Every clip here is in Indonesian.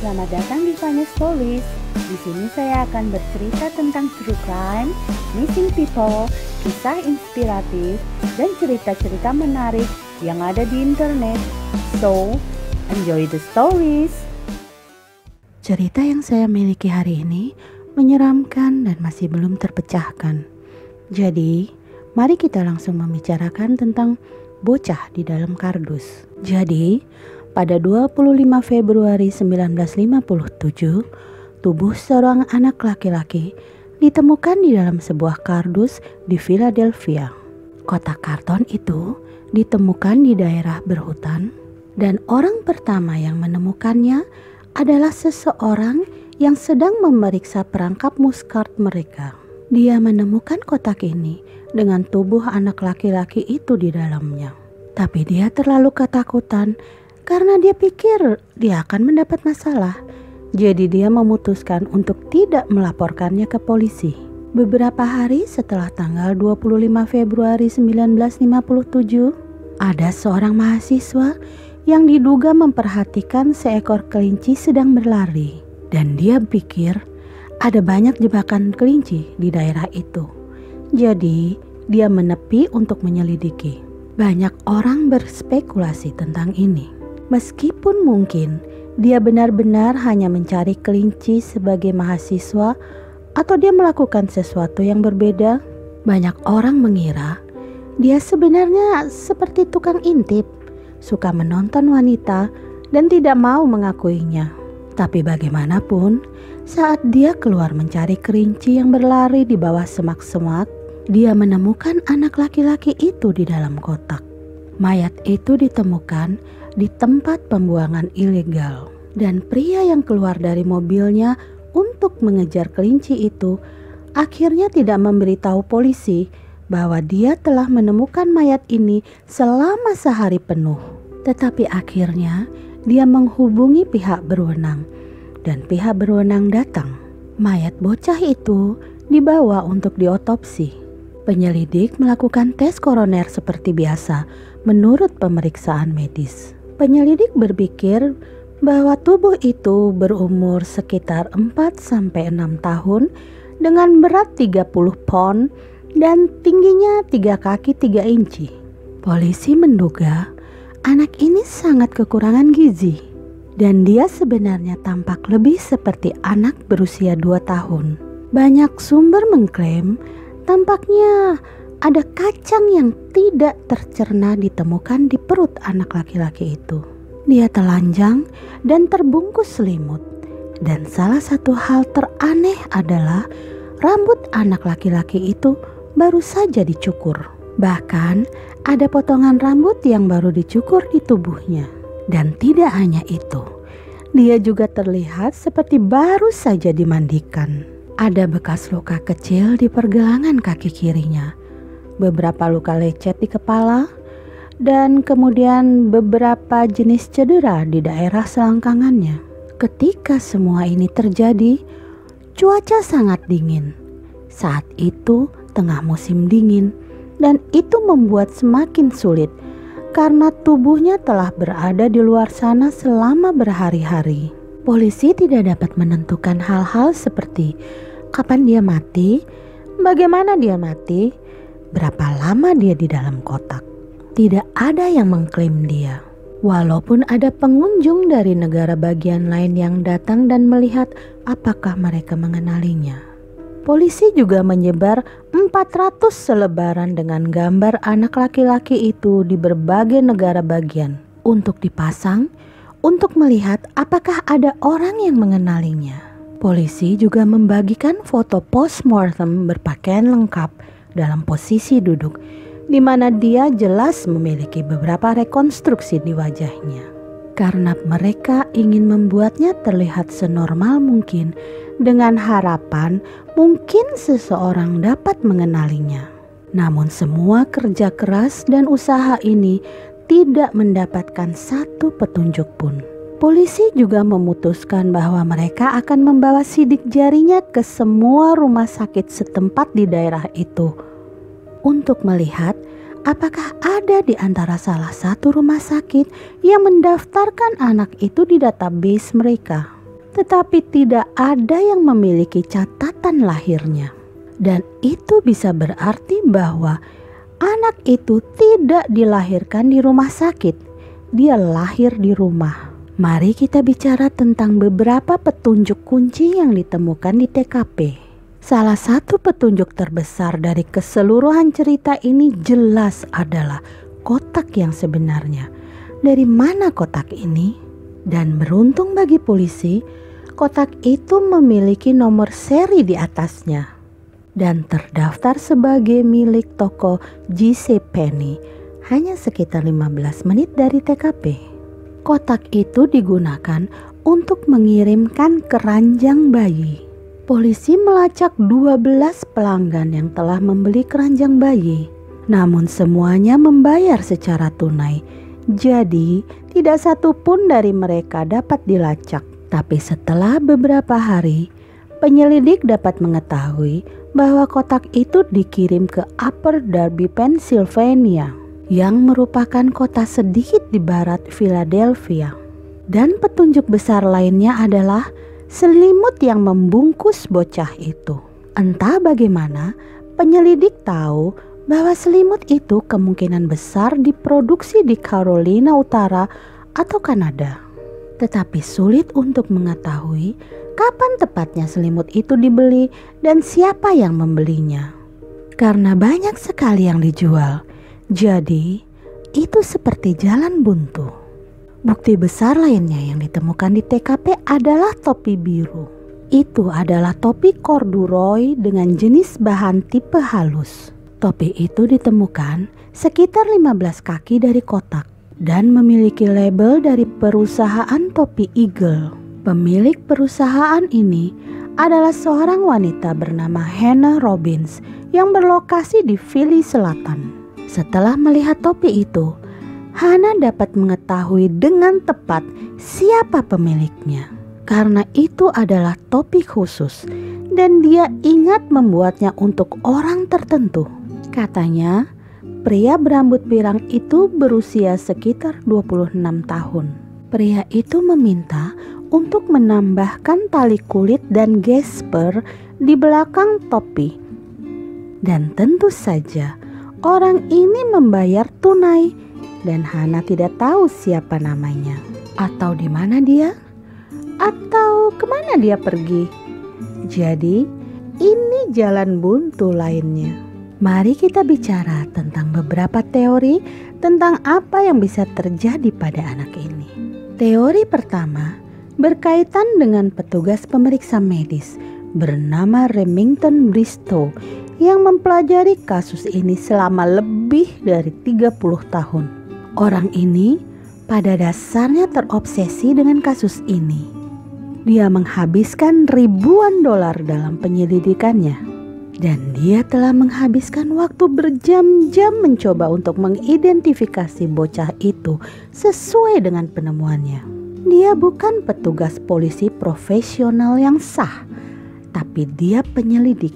Selamat datang di Fanya Stories. Di sini saya akan bercerita tentang true crime, missing people, kisah inspiratif, dan cerita-cerita menarik yang ada di internet. So, enjoy the stories. Cerita yang saya miliki hari ini menyeramkan dan masih belum terpecahkan. Jadi, mari kita langsung membicarakan tentang bocah di dalam kardus. Jadi, pada 25 Februari 1957, tubuh seorang anak laki-laki ditemukan di dalam sebuah kardus di Philadelphia. Kotak karton itu ditemukan di daerah berhutan dan orang pertama yang menemukannya adalah seseorang yang sedang memeriksa perangkap muskart mereka. Dia menemukan kotak ini dengan tubuh anak laki-laki itu di dalamnya. Tapi dia terlalu ketakutan karena dia pikir dia akan mendapat masalah. Jadi dia memutuskan untuk tidak melaporkannya ke polisi. Beberapa hari setelah tanggal 25 Februari 1957, ada seorang mahasiswa yang diduga memperhatikan seekor kelinci sedang berlari. Dan dia pikir ada banyak jebakan kelinci di daerah itu. Jadi dia menepi untuk menyelidiki. Banyak orang berspekulasi tentang ini. Meskipun mungkin dia benar-benar hanya mencari kelinci sebagai mahasiswa atau dia melakukan sesuatu yang berbeda, banyak orang mengira dia sebenarnya seperti tukang intip, suka menonton wanita dan tidak mau mengakuinya. Tapi bagaimanapun, saat dia keluar mencari kelinci yang berlari di bawah semak-semak, dia menemukan anak laki-laki itu di dalam kotak. Mayat itu ditemukan di tempat pembuangan ilegal. Dan pria yang keluar dari mobilnya untuk mengejar kelinci itu akhirnya tidak memberitahu polisi bahwa dia telah menemukan mayat ini selama sehari penuh. Tetapi akhirnya dia menghubungi pihak berwenang dan pihak berwenang datang. Mayat bocah itu dibawa untuk diotopsi. Penyelidik melakukan tes koroner seperti biasa menurut pemeriksaan medis. Penyelidik berpikir bahwa tubuh itu berumur sekitar 4-6 tahun dengan berat 30 pon dan tingginya 3 kaki 3 inci. Polisi menduga anak ini sangat kekurangan gizi dan dia sebenarnya tampak lebih seperti anak berusia 2 tahun. Banyak sumber mengklaim tampaknya ada kacang yang tidak tercerna ditemukan di perut anak laki-laki itu. Dia telanjang dan terbungkus selimut. Dan salah satu hal teraneh adalah rambut anak laki-laki itu baru saja dicukur. Bahkan ada potongan rambut yang baru dicukur di tubuhnya. Dan tidak hanya itu, dia juga terlihat seperti baru saja dimandikan. Ada bekas luka kecil di pergelangan kaki kirinya beberapa luka lecet di kepala, dan kemudian beberapa jenis cedera di daerah selangkangannya. Ketika semua ini terjadi, cuaca sangat dingin. Saat itu tengah musim dingin, dan itu membuat semakin sulit karena tubuhnya telah berada di luar sana selama berhari-hari. Polisi tidak dapat menentukan hal-hal seperti kapan dia mati, bagaimana dia mati, berapa lama dia di dalam kotak. Tidak ada yang mengklaim dia. Walaupun ada pengunjung dari negara bagian lain yang datang dan melihat apakah mereka mengenalinya. Polisi juga menyebar 400 selebaran dengan gambar anak laki-laki itu di berbagai negara bagian untuk dipasang untuk melihat apakah ada orang yang mengenalinya. Polisi juga membagikan foto postmortem berpakaian lengkap dalam posisi duduk, di mana dia jelas memiliki beberapa rekonstruksi di wajahnya. Karena mereka ingin membuatnya terlihat senormal mungkin, dengan harapan mungkin seseorang dapat mengenalinya. Namun, semua kerja keras dan usaha ini tidak mendapatkan satu petunjuk pun. Polisi juga memutuskan bahwa mereka akan membawa sidik jarinya ke semua rumah sakit setempat di daerah itu untuk melihat apakah ada di antara salah satu rumah sakit yang mendaftarkan anak itu di database mereka. tetapi tidak ada yang memiliki catatan lahirnya. Dan itu bisa berarti bahwa anak itu tidak dilahirkan di rumah sakit, dia lahir di rumah. Mari kita bicara tentang beberapa petunjuk kunci yang ditemukan di TKP. Salah satu petunjuk terbesar dari keseluruhan cerita ini jelas adalah kotak yang sebenarnya. Dari mana kotak ini? Dan beruntung bagi polisi, kotak itu memiliki nomor seri di atasnya dan terdaftar sebagai milik toko JC Penny hanya sekitar 15 menit dari TKP. Kotak itu digunakan untuk mengirimkan keranjang bayi. Polisi melacak 12 pelanggan yang telah membeli keranjang bayi. Namun semuanya membayar secara tunai. Jadi tidak satu pun dari mereka dapat dilacak. Tapi setelah beberapa hari, penyelidik dapat mengetahui bahwa kotak itu dikirim ke Upper Darby, Pennsylvania, yang merupakan kota sedikit di barat Philadelphia. Dan petunjuk besar lainnya adalah selimut yang membungkus bocah itu. Entah bagaimana, penyelidik tahu bahwa selimut itu kemungkinan besar diproduksi di Carolina Utara atau Kanada. Tetapi sulit untuk mengetahui kapan tepatnya selimut itu dibeli dan siapa yang membelinya. Karena banyak sekali yang dijual, jadi itu seperti jalan buntu. Bukti besar lainnya yang ditemukan di TKP adalah topi biru. Itu adalah topi corduroy dengan jenis bahan tipe halus. Topi itu ditemukan sekitar 15 kaki dari kotak dan memiliki label dari perusahaan topi Eagle. Pemilik perusahaan ini adalah seorang wanita bernama Hannah Robbins yang berlokasi di Philly Selatan. Setelah melihat topi itu, Hannah dapat mengetahui dengan tepat siapa pemiliknya. Karena itu adalah topi khusus dan dia ingat membuatnya untuk orang tertentu. Katanya, pria berambut pirang itu berusia sekitar 26 tahun. Pria itu meminta untuk menambahkan tali kulit dan gesper di belakang topi. Dan tentu saja orang ini membayar tunai dan Hana tidak tahu siapa namanya atau di mana dia atau ke mana dia pergi. Jadi ini jalan buntu lainnya. Mari kita bicara tentang beberapa teori tentang apa yang bisa terjadi pada anak ini. Teori pertama berkaitan dengan petugas pemeriksa medis bernama Remington Bristow yang mempelajari kasus ini selama lebih dari 30 tahun. Orang ini pada dasarnya terobsesi dengan kasus ini. Dia menghabiskan ribuan dolar dalam penyelidikannya dan dia telah menghabiskan waktu berjam-jam mencoba untuk mengidentifikasi bocah itu sesuai dengan penemuannya. Dia bukan petugas polisi profesional yang sah, tapi dia penyelidik,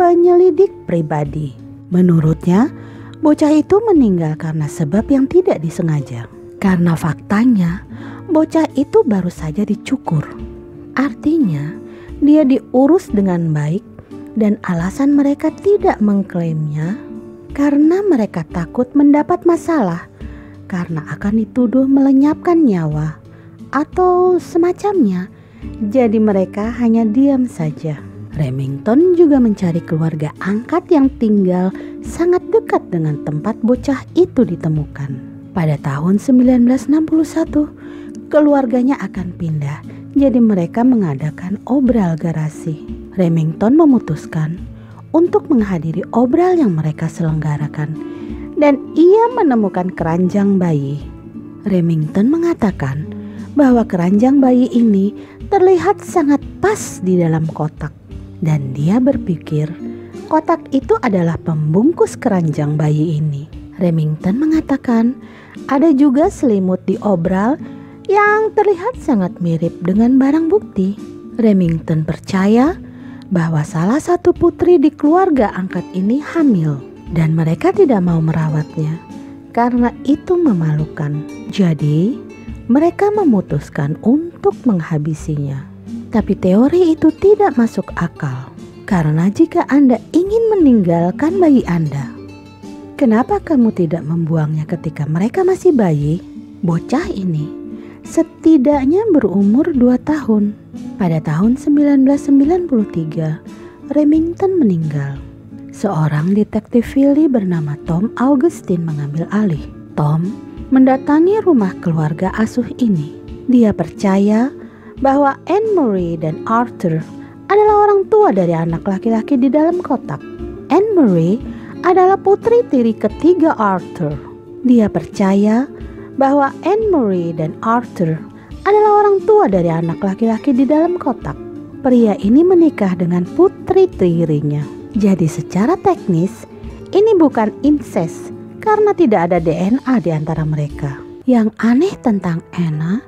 penyelidik pribadi. Menurutnya, bocah itu meninggal karena sebab yang tidak disengaja. Karena faktanya, bocah itu baru saja dicukur. Artinya, dia diurus dengan baik dan alasan mereka tidak mengklaimnya karena mereka takut mendapat masalah karena akan dituduh melenyapkan nyawa atau semacamnya. Jadi mereka hanya diam saja. Remington juga mencari keluarga angkat yang tinggal sangat dekat dengan tempat bocah itu ditemukan. Pada tahun 1961, keluarganya akan pindah, jadi mereka mengadakan obral garasi. Remington memutuskan untuk menghadiri obral yang mereka selenggarakan dan ia menemukan keranjang bayi. Remington mengatakan bahwa keranjang bayi ini terlihat sangat pas di dalam kotak, dan dia berpikir kotak itu adalah pembungkus keranjang bayi ini. Remington mengatakan ada juga selimut di obral yang terlihat sangat mirip dengan barang bukti. Remington percaya bahwa salah satu putri di keluarga angkat ini hamil dan mereka tidak mau merawatnya karena itu memalukan. Jadi, mereka memutuskan untuk menghabisinya. Tapi teori itu tidak masuk akal. Karena jika Anda ingin meninggalkan bayi Anda, kenapa kamu tidak membuangnya ketika mereka masih bayi? Bocah ini setidaknya berumur 2 tahun. Pada tahun 1993, Remington meninggal. Seorang detektif Philly bernama Tom Augustine mengambil alih. Tom mendatangi rumah keluarga asuh ini. Dia percaya bahwa Anne Marie dan Arthur adalah orang tua dari anak laki-laki di dalam kotak. Anne Marie adalah putri tiri ketiga Arthur. Dia percaya bahwa Anne Marie dan Arthur adalah orang tua dari anak laki-laki di dalam kotak. Pria ini menikah dengan putri tirinya. Jadi secara teknis, ini bukan incest karena tidak ada DNA di antara mereka. Yang aneh tentang Anna,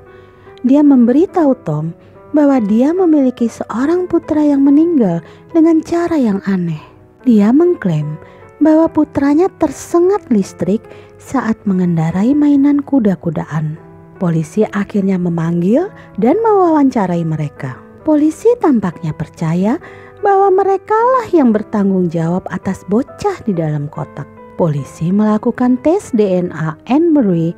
dia memberitahu Tom bahwa dia memiliki seorang putra yang meninggal dengan cara yang aneh. Dia mengklaim bahwa putranya tersengat listrik saat mengendarai mainan kuda-kudaan. Polisi akhirnya memanggil dan mewawancarai mereka. Polisi tampaknya percaya bahwa merekalah yang bertanggung jawab atas bocah di dalam kotak. Polisi melakukan tes DNA Anne Marie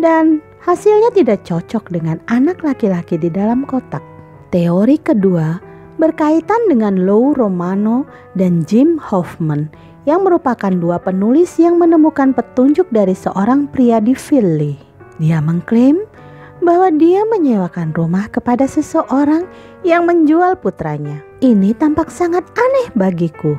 dan hasilnya tidak cocok dengan anak laki-laki di dalam kotak. Teori kedua berkaitan dengan Lou Romano dan Jim Hoffman yang merupakan dua penulis yang menemukan petunjuk dari seorang pria di Philly. Dia mengklaim bahwa dia menyewakan rumah kepada seseorang yang menjual putranya. Ini tampak sangat aneh bagiku.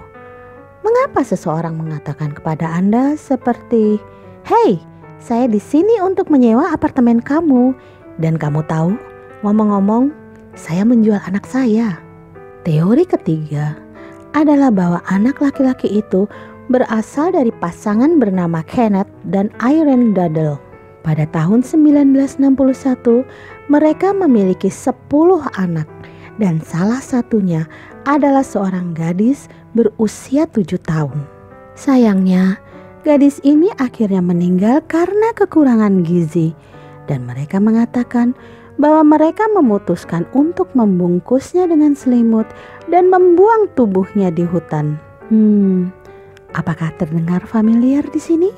Mengapa seseorang mengatakan kepada Anda seperti, "Hei, saya di sini untuk menyewa apartemen kamu. Dan kamu tahu, ngomong-ngomong, saya menjual anak saya. Teori ketiga adalah bahwa anak laki-laki itu berasal dari pasangan bernama Kenneth dan Irene Duddle. Pada tahun 1961, mereka memiliki 10 anak dan salah satunya adalah seorang gadis berusia 7 tahun. Sayangnya, Gadis ini akhirnya meninggal karena kekurangan gizi dan mereka mengatakan bahwa mereka memutuskan untuk membungkusnya dengan selimut dan membuang tubuhnya di hutan. Hmm, apakah terdengar familiar di sini?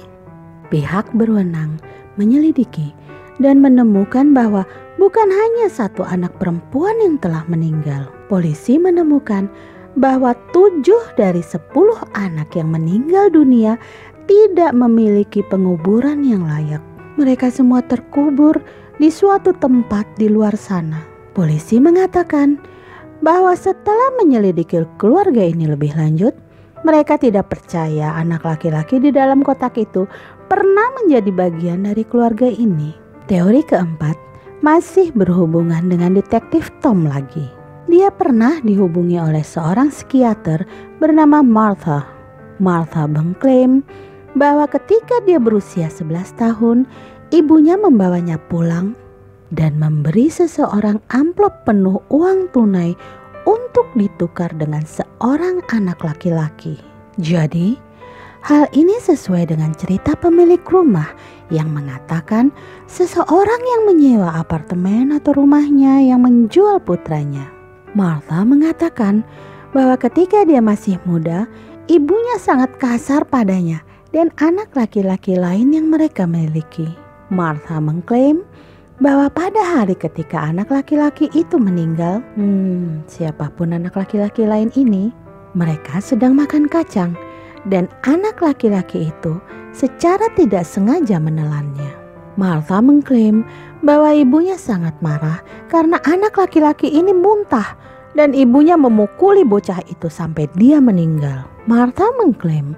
Pihak berwenang menyelidiki dan menemukan bahwa bukan hanya satu anak perempuan yang telah meninggal. Polisi menemukan bahwa tujuh dari sepuluh anak yang meninggal dunia tidak memiliki penguburan yang layak. Mereka semua terkubur di suatu tempat di luar sana. Polisi mengatakan bahwa setelah menyelidiki keluarga ini lebih lanjut, mereka tidak percaya anak laki-laki di dalam kotak itu pernah menjadi bagian dari keluarga ini. Teori keempat masih berhubungan dengan detektif Tom lagi. Dia pernah dihubungi oleh seorang psikiater bernama Martha. Martha mengklaim bahwa ketika dia berusia 11 tahun, ibunya membawanya pulang dan memberi seseorang amplop penuh uang tunai untuk ditukar dengan seorang anak laki-laki. Jadi, hal ini sesuai dengan cerita pemilik rumah yang mengatakan seseorang yang menyewa apartemen atau rumahnya yang menjual putranya. Martha mengatakan bahwa ketika dia masih muda, ibunya sangat kasar padanya dan anak laki-laki lain yang mereka miliki. Martha mengklaim bahwa pada hari ketika anak laki-laki itu meninggal, hmm, siapa pun anak laki-laki lain ini, mereka sedang makan kacang dan anak laki-laki itu secara tidak sengaja menelannya. Martha mengklaim bahwa ibunya sangat marah karena anak laki-laki ini muntah dan ibunya memukuli bocah itu sampai dia meninggal. Martha mengklaim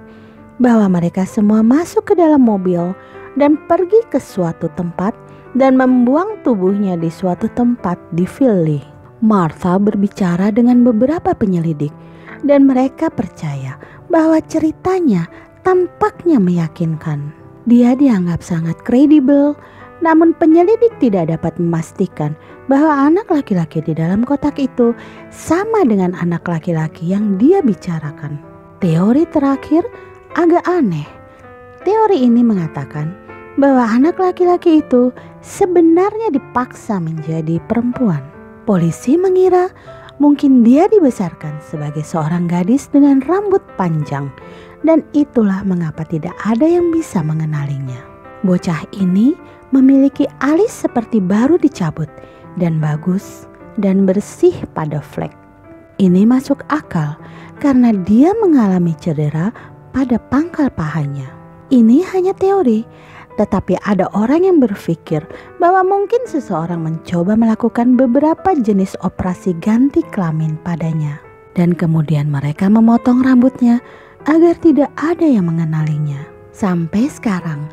bahwa mereka semua masuk ke dalam mobil dan pergi ke suatu tempat dan membuang tubuhnya di suatu tempat di Philly. Martha berbicara dengan beberapa penyelidik dan mereka percaya bahwa ceritanya tampaknya meyakinkan. Dia dianggap sangat kredibel, namun penyelidik tidak dapat memastikan bahwa anak laki-laki di dalam kotak itu sama dengan anak laki-laki yang dia bicarakan. Teori terakhir agak aneh. Teori ini mengatakan bahwa anak laki-laki itu sebenarnya dipaksa menjadi perempuan. Polisi mengira mungkin dia dibesarkan sebagai seorang gadis dengan rambut panjang dan itulah mengapa tidak ada yang bisa mengenalinya. Bocah ini memiliki alis seperti baru dicabut dan bagus dan bersih pada flek. Ini masuk akal karena dia mengalami cedera pada pangkal pahanya. Ini hanya teori, tetapi ada orang yang berpikir bahwa mungkin seseorang mencoba melakukan beberapa jenis operasi ganti kelamin padanya, dan kemudian mereka memotong rambutnya agar tidak ada yang mengenalinya. Sampai sekarang,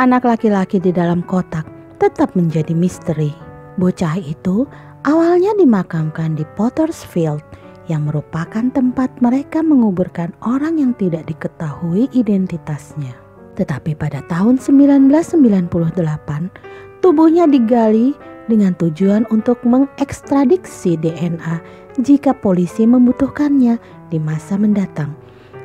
anak laki-laki di dalam kotak tetap menjadi misteri. Bocah itu awalnya dimakamkan di Potter's Field yang merupakan tempat mereka menguburkan orang yang tidak diketahui identitasnya. Tetapi pada tahun 1998, tubuhnya digali dengan tujuan untuk mengekstradiksi DNA jika polisi membutuhkannya di masa mendatang.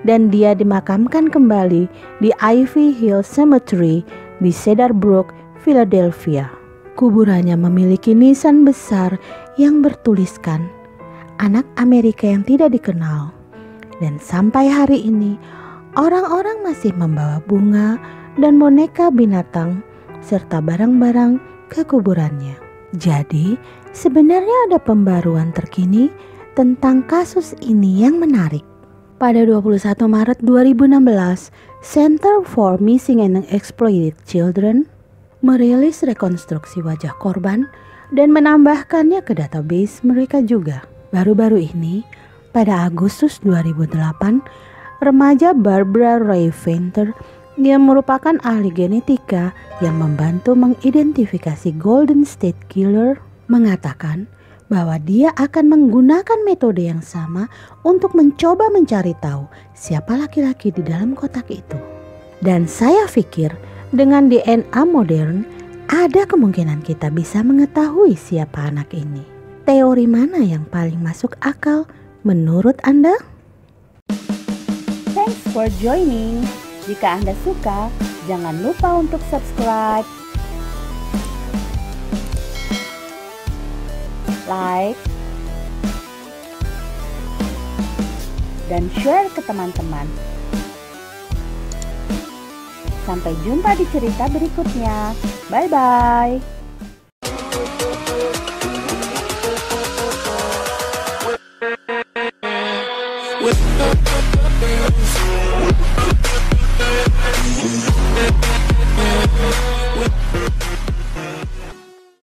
Dan dia dimakamkan kembali di Ivy Hill Cemetery di Cedar Brook, Philadelphia. Kuburannya memiliki nisan besar yang bertuliskan anak Amerika yang tidak dikenal. Dan sampai hari ini, orang-orang masih membawa bunga dan boneka binatang serta barang-barang ke kuburannya. Jadi, sebenarnya ada pembaruan terkini tentang kasus ini yang menarik. Pada 21 Maret 2016, Center for Missing and Exploited Children merilis rekonstruksi wajah korban dan menambahkannya ke database mereka juga. Baru-baru ini, pada Agustus 2008, remaja Barbara Ray Venter yang merupakan ahli genetika yang membantu mengidentifikasi Golden State Killer mengatakan bahwa dia akan menggunakan metode yang sama untuk mencoba mencari tahu siapa laki-laki di dalam kotak itu. Dan saya pikir dengan DNA modern ada kemungkinan kita bisa mengetahui siapa anak ini. Teori mana yang paling masuk akal menurut Anda? Thanks for joining. Jika Anda suka, jangan lupa untuk subscribe, like, dan share ke teman-teman. Sampai jumpa di cerita berikutnya. Bye bye.